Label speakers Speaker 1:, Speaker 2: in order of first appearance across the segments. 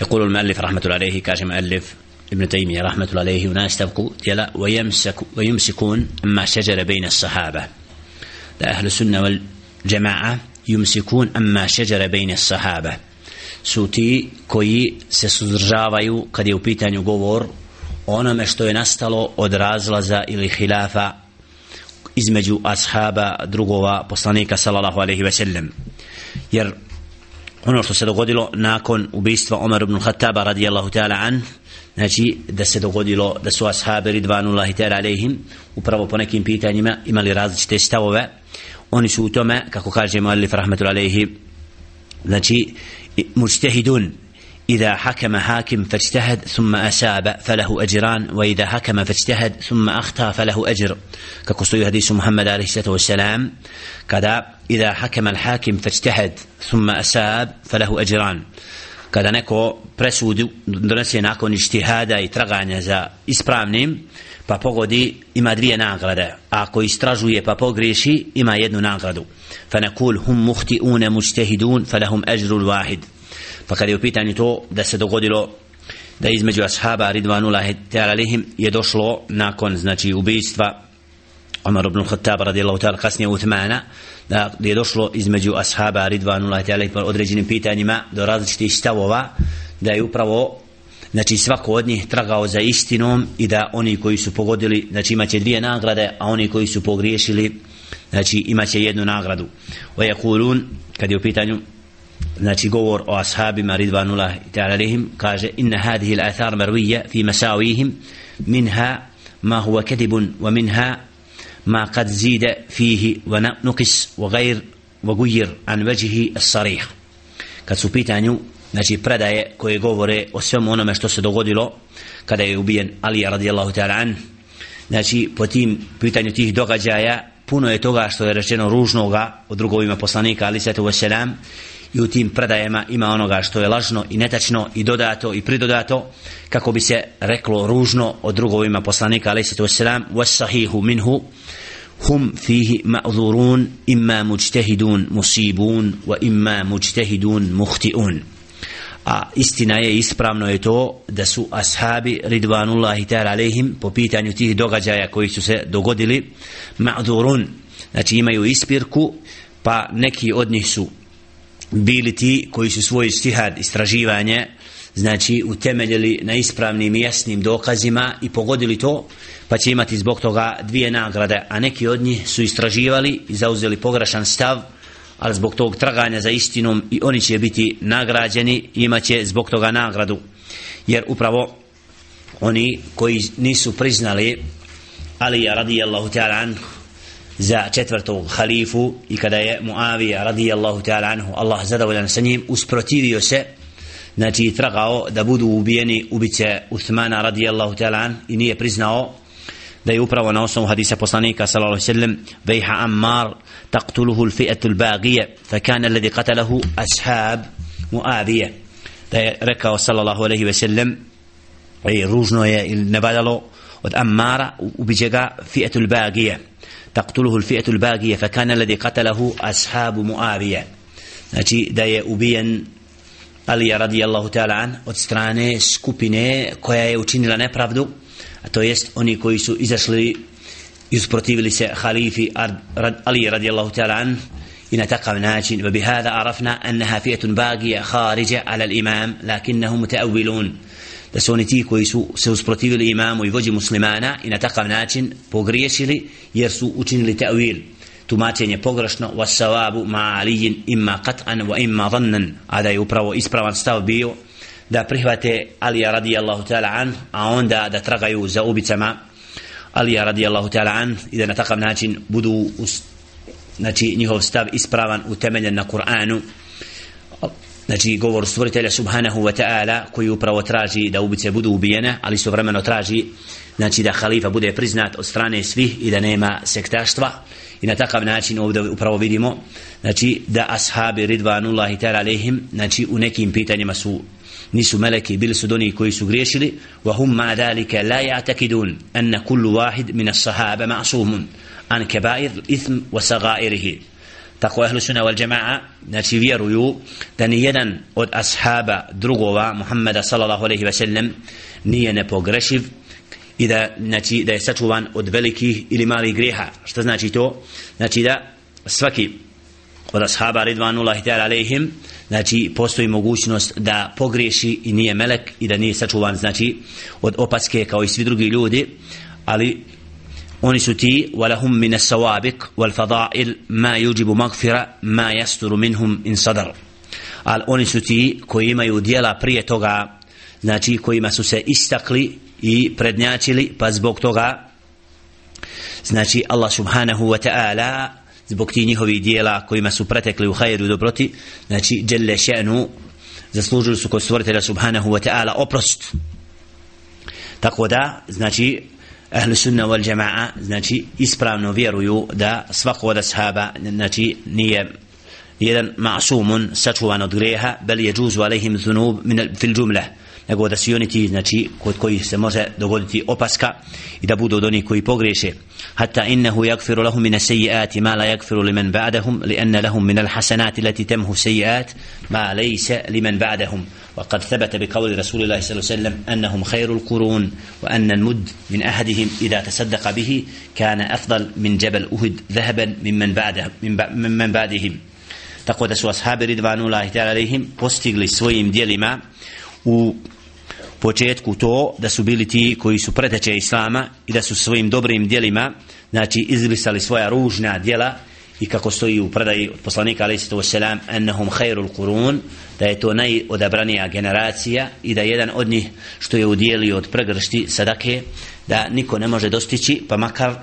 Speaker 1: يقول المؤلف رحمة الله عليه كاش مؤلف ابن تيمية رحمة الله عليه وناس تبقوا يلا ويمسك ويمسكون اما شجر بين الصحابة. أهل السنة والجماعة يمسكون أما شجر بين الصحابة. سوتي كوي سسدرجاوايو قد يوبيتان يقول onome što je nastalo od razlaza ili hilafa između ashaba drugova poslanika sallallahu alaihi ve sellem ono što se dogodilo nakon ubistva Omar ibn Khattaba radijallahu ta'ala an znači da se dogodilo da su ashabi ridvanullahi ta'ala alejhim upravo po nekim pitanjima imali različite stavove. Oni su u tome kako kaže Malik rahmetullahi alejhi znači mujtahidun. إذا حكم حاكم فاجتهد ثم أساب فله أجران وإذا حكم فاجتهد ثم أخطأ فله أجر كقصي حديث محمد عليه الصلاة والسلام كذا إذا حكم الحاكم فاجتهد ثم أساب فله أجران kada neko presudu donese nakon ištihada i traganja za ispravnim pa pogodi ima dvije nagrade a ako istražuje pa pogriješi ima jednu nagradu nakul hum muhti'un mujtahidun falahum ajrul wahid pa kada je u pitanju to da se dogodilo da između ashaba ridvanullahi ta'ala lihim je došlo nakon znači ubijstva Omar ibn Khattab radijallahu ta'ala kasnije Uthmana da je došlo između ashaba ridvanullahi ta'ala po određenim pitanjima do različitih stavova da je upravo znači svako od njih tragao za istinom i da oni koji su pogodili znači imaće dvije nagrade a oni koji su pogriješili znači imaće jednu nagradu. Wa yaqulun kad je u pitanju znači govor o ashabima ridvanullah ta'ala lehim kaže inna hadhihi al-athar marwiya fi masawihim minha ma huwa kadib wa minha ma qad zida fihi wa naqis wa ghayr wa ghayr an wajhi as-sarih. Kad su pitanju znači predaje koje govore o svem onome što se dogodilo kada je ubijen Ali radijallahu ta'ala an znači po tim pitanju tih događaja puno je toga što je rečeno ružnoga od drugovima poslanika ali se to i u tim predajama ima onoga što je lažno i netačno i dodato i pridodato kako bi se reklo ružno o drugovima poslanika ali sallatu wasalam was sahihu minhu hum fihi ma'zurun imma mujtahidun musibun wa imma mujtahidun muhti'un. A istina je ispravno je to da su ashabi ridvanullahi ta'ala alehim po pitanju tih događaja koji su se dogodili ma'durun znači imaju ispirku pa neki od njih su bili ti koji su svoj stihad istraživanje znači utemeljili na ispravnim i jasnim dokazima i pogodili to pa će imati zbog toga dvije nagrade a neki od njih su istraživali i zauzeli pogrešan stav ali zbog tog traganja za istinom i oni će biti nagrađeni i imaće zbog toga nagradu. Jer upravo oni koji nisu priznali Ali radijallahu ta'ala anhu za četvrtog halifu i kada je Muavija radijallahu ta'ala anhu Allah zadovoljan sa njim usprotivio se znači tragao da budu ubijeni ubice Uthmana radijallahu ta'ala an i nije priznao da je upravo na osnovu hadisa poslanika sallallahu alejhi ve sellem vejha Ammar taqtuluhu al-fi'atu al-baghiya fa kana alladhi qatalahu ashab Muavija da je rekao sallallahu alejhi ve sellem ružno je ili ne valjalo od Ammara ubiđe ga fi'atu al-baghiya al-fi'atu al-baghiya fa kana alladhi qatalahu ashab Muawiya znači da je ubijen Ali radijallahu ta'ala an od strane skupine koja je učinila nepravdu a to jest oni koji su izašli i usprotivili se halifi Ali radijallahu ta'ala an i na takav način bihada arafna annaha fijetun bagija kharija ala l'imam lakinnahu mutaawilun da su oni ti koji su se usprotivili imamu i vođi muslimana i na takav način pogriješili jer su učinili ta'wil tumačenje pogrešno wa sawabu ma alijin imma qat'an wa imma dhannan a da je upravo ispravan stav bio da prihvate Alija radijallahu ta'ala an a onda da tragaju za ubicama Alija radijallahu ta'ala an i da na takav način budu us, znači njihov stav ispravan utemeljen na Kur'anu znači govor stvoritelja subhanahu wa ta'ala koji upravo traži da ubice budu ubijene ali suvremeno traži znači da halifa bude priznat od strane svih i da nema sektaštva. I na takav način ovdje upravo vidimo znači da ashabi ridvanullahi ta'ala alehim znači u nekim pitanjima su nisu meleki bili su doni koji su griješili. Wa hum ma dalika la ya'takidun anna kullu wahid min as-sahaba ma'sumun an kaba'ir ithm wa saga'irihi tako ehlu sunna wal jamaa znači vjeruju da ni jedan od ashaba drugova Muhammeda sallallahu alejhi ve sellem nije nepogrešiv i da znači da je sačuvan od velikih ili malih grijeha. Što znači to? Znači da svaki od ashaba ridvanullahi ta'ala alejhim znači postoji mogućnost da pogriješi i nije melek i da nije sačuvan znači od opaske kao i svi drugi ljudi ali oni su ti walahum min as-sawabiq wal fada'il ma yujibu maghfira ma yasturu minhum in sadar al oni su ti koji imaju toga znači kojima su se istakli i prednjačili pa zbog toga znači Allah subhanahu wa ta'ala zbog ti njihovi dijela kojima su pretekli u hajru i dobroti znači djelle še'nu zaslužili su kod stvoritelja subhanahu wa ta'ala oprost tako da znači ahlu sunna wal jama'a znači ispravno vjeruju da svako od ashaba znači nije jedan ma'sumun sačuvan od greha bel je džuzu alehim zunub min fil džumlah nego da su oni ti znači kod kojih se može dogoditi opaska i da budu od onih koji pogreše hatta innahu yakfiru lahum min as-sayyi'ati ma la yakfiru liman ba'dahum li'anna lahum min al-hasanati allati tamhu sayyi'at ma laysa liman ba'dahum وقد ثبت بقول رسول الله صلى الله عليه وسلم أنهم خير القرون وأن المد من أحدهم إذا تصدق به كان أفضل من جبل أهد ذهبا ممن بعده من بعدهم tako da su ashabi ridvanullahi ta'ala alaihim postigli svojim dijelima u početku to da su bili ti koji su preteče islama i da su svojim dobrim dijelima znači izbrisali svoja ružna dijela i kako stoji u predaji od poslanika alaihi sallatu wasalam ennahum khairul kurun da je to najodabranija generacija i da jedan od njih što je udjelio od pregršti sadake da niko ne može dostići pa makar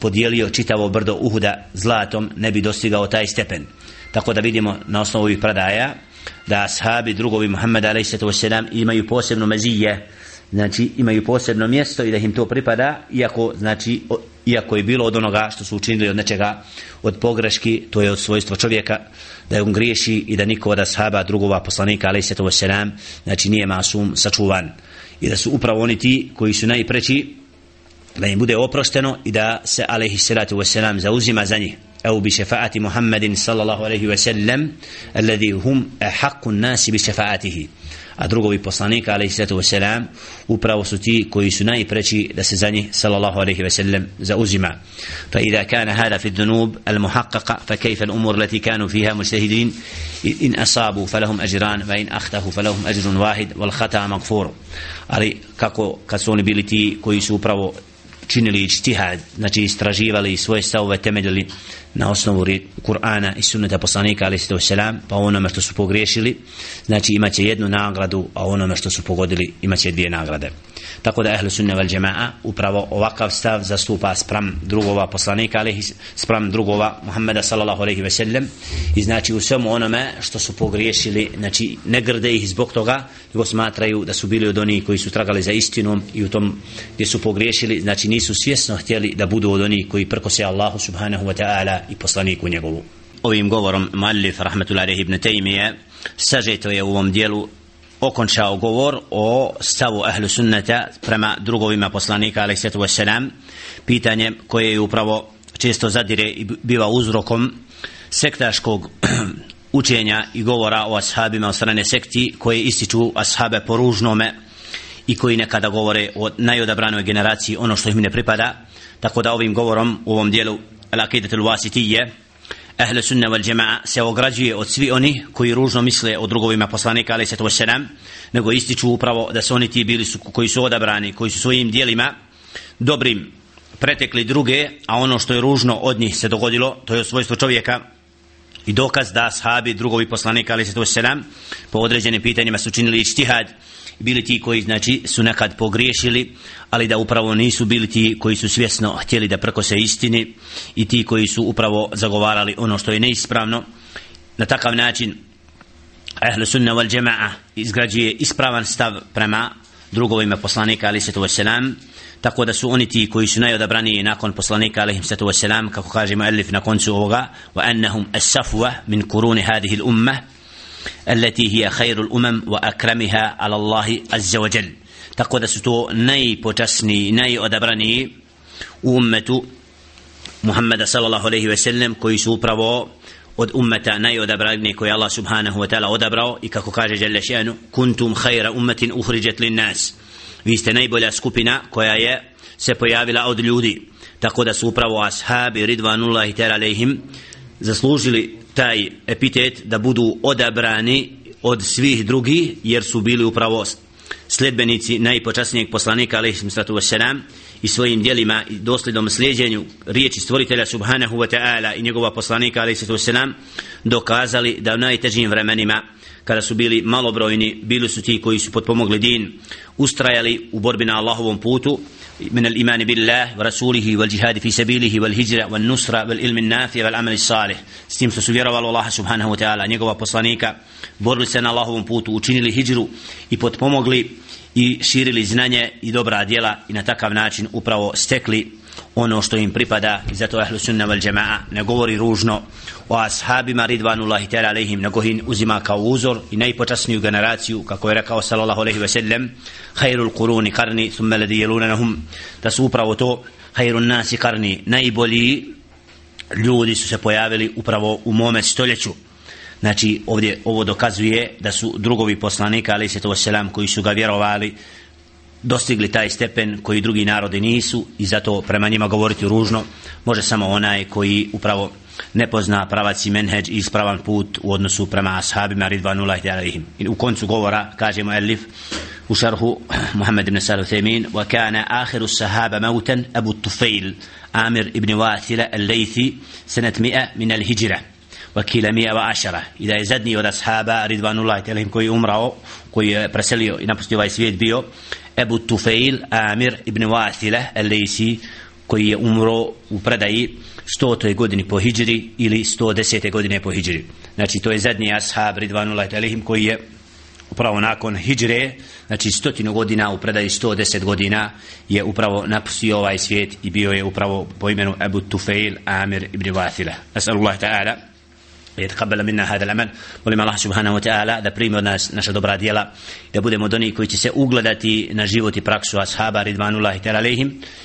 Speaker 1: podijelio čitavo brdo Uhuda zlatom ne bi dostigao taj stepen. Tako da vidimo na osnovu ovih predaja da ashabi drugovi Muhammed a.s. imaju posebno mezije znači imaju posebno mjesto i da im to pripada iako znači iako je bilo od onoga što su učinili od nečega od pogreški to je od svojstva čovjeka da je on griješi i da niko od ashaba drugova poslanika a.s. znači nije masum sačuvan i da su upravo oni ti koji su najpreći da im bude oprošteno i da se alejhi salatu wasalam zauzima za njih أو بشفاعة محمد صلى الله عليه وسلم الذي هم أحق الناس بشفاعته a drugovi poslanika alaihi sallatu wasalam upravo su ti koji su najpreći da se za njih sallallahu alaihi wasallam zauzima fa idha kana hada fi dhunub al muhaqqaqa fa kayfa al umur lati kanu fiha mujtahidin in asabu falahum ajran wa in akhtahu falahum ajrun wahid wal khata maghfur ali kako kad su oni bili ti koji su upravo činili ijtihad, znači istraživali svoje stavove temeljili na osnovu Kur'ana i sunneta poslanika ali se selam pa onome što su pogriješili znači imaće jednu nagradu a onome što su pogodili imaće dvije nagrade tako da ehlu sunne vel džema'a upravo ovakav stav zastupa sprem drugova poslanika ali sprem drugova Muhammeda sallallahu alaihi ve sellem i znači u svemu onome što su pogriješili znači ne grde ih zbog toga nego smatraju da su bili od onih koji su tragali za istinom i u tom gdje su pogriješili znači nisu svjesno htjeli da budu od onih koji prkose Allahu subhanahu wa ta'ala i poslaniku njegovu. Ovim govorom Malif rahmetullahi ibn Tejmije sažeto je u ovom dijelu okončao govor o stavu ahlu sunneta prema drugovima poslanika alaih sallatu wassalam. Pitanje koje je upravo često zadire i biva uzrokom sektaškog učenja i govora o ashabima od strane sekti koje ističu ashabe po ružnome i koji nekada govore o najodabranoj generaciji ono što im ne pripada. Tako da ovim govorom u ovom dijelu al-aqidatul wasitije ahle sunna wal jamaa se ograđuje od svi oni koji ružno misle o drugovima poslanika ali se to selam nego ističu upravo da su oni ti bili su koji su odabrani koji su svojim djelima dobrim pretekli druge a ono što je ružno od njih se dogodilo to je svojstvo čovjeka i dokaz da sahabi drugovi poslanika ali se to selam po određenim pitanjima su činili ištihad bili ti koji znači su nekad pogriješili ali da upravo nisu bili ti koji su svjesno htjeli da prekose istini i ti koji su upravo zagovarali ono što je neispravno. Na takav način ahlu sunna wal jama'a izgrađuje ispravan stav prema drugovima poslanika ali se to selam tako da su oni ti koji su najodabraniji nakon poslanika alaihim sallatu wasalam kako kaže muallif na koncu ovoga wa annahum as-safwa min kuruni hadhihi al-ummah التي هي خير الأمم وأكرمها على الله عز وجل تقول ستو ناي بوتسني ناي أدبرني أمة محمد صلى الله عليه وسلم كوي سو برavo od ummeta najodabranije koje Allah subhanahu wa ta'ala odabrao i kako kaže Jalla še'nu kuntum khayra ummatin ukhrijat lin nas vi ste najbolja skupina koja je se pojavila od ljudi. Tako da su upravo ashabi ridvanullahi ta'ala alejhim zaslužili taj epitet da budu odabrani od svih drugih jer su bili upravo sledbenici najpočasnijeg poslanika alejhi salatu vesselam i svojim djelima i dosljednom slijedjenju riječi stvoritelja subhanahu wa ta'ala i njegova poslanika alejhi salatu vesselam dokazali da u najtežim vremenima kada su bili malobrojni bili su ti koji su potpomogli din ustrajali u borbi na Allahovom putu من الإيمان بالله ورسوله والجهاد في سبيله والهجرة والنصرة والعلم النافع والعمل الصالح ستيم سسويرا الله سبحانه وتعالى njegova poslanika borili se na Allahovom putu učinili hijđru i potpomogli i širili znanje i dobra djela i na takav način upravo stekli ono što im pripada i zato ahlu sunna wal jamaa ne govori ružno o ashabima ridvanullahi ta'ala alaihim nego ih uzima kao uzor i najpočasniju generaciju kako je rekao sallallahu alaihi ve sellem khairul quruni karni thumma ladhi yalunanahum da su upravo to khairun nasi karni najbolji ljudi su se pojavili upravo u mome stoljeću znači ovdje ovo dokazuje da su drugovi poslanika ali se to selam koji su ga vjerovali dostigli taj stepen koji drugi narodi nisu i zato prema njima govoriti ružno. Može samo onaj koji upravo ne pozna pravac i menheđ i ispravan put u odnosu prema ashabima ridvanullah ta'alihim i u koncu govora kažemo elif u šarhu Muhammed ibn Salu Themin wa kana akhiru sahaba mautan Abu Tufail Amir ibn Wathila al-Laythi sanat 100 vakila mi ava ašara i da je zadnji od ashaba Ridvanullah telehim koji je umrao koji je preselio i napustio ovaj svijet bio Ebu Tufail Amir ibn Vasile el koji je umro u predaji 100. godini po hijđri ili 110. godine po hijđri znači to je zadnji ashab Ridvanullah telehim koji je upravo nakon hijđre znači stotinu godina u predaji 110 godina je upravo napustio ovaj svijet i bio je upravo po imenu Abu Tufail Amir ibn Vasile Asalullah ta'ala يتقبل منا هذا العمل molim Allah subhanahu wa ta'ala da primi od nas naša dobra djela da budemo od onih koji će se ugledati na život i praksu ashaba ridvanullahi ta'ala alejhim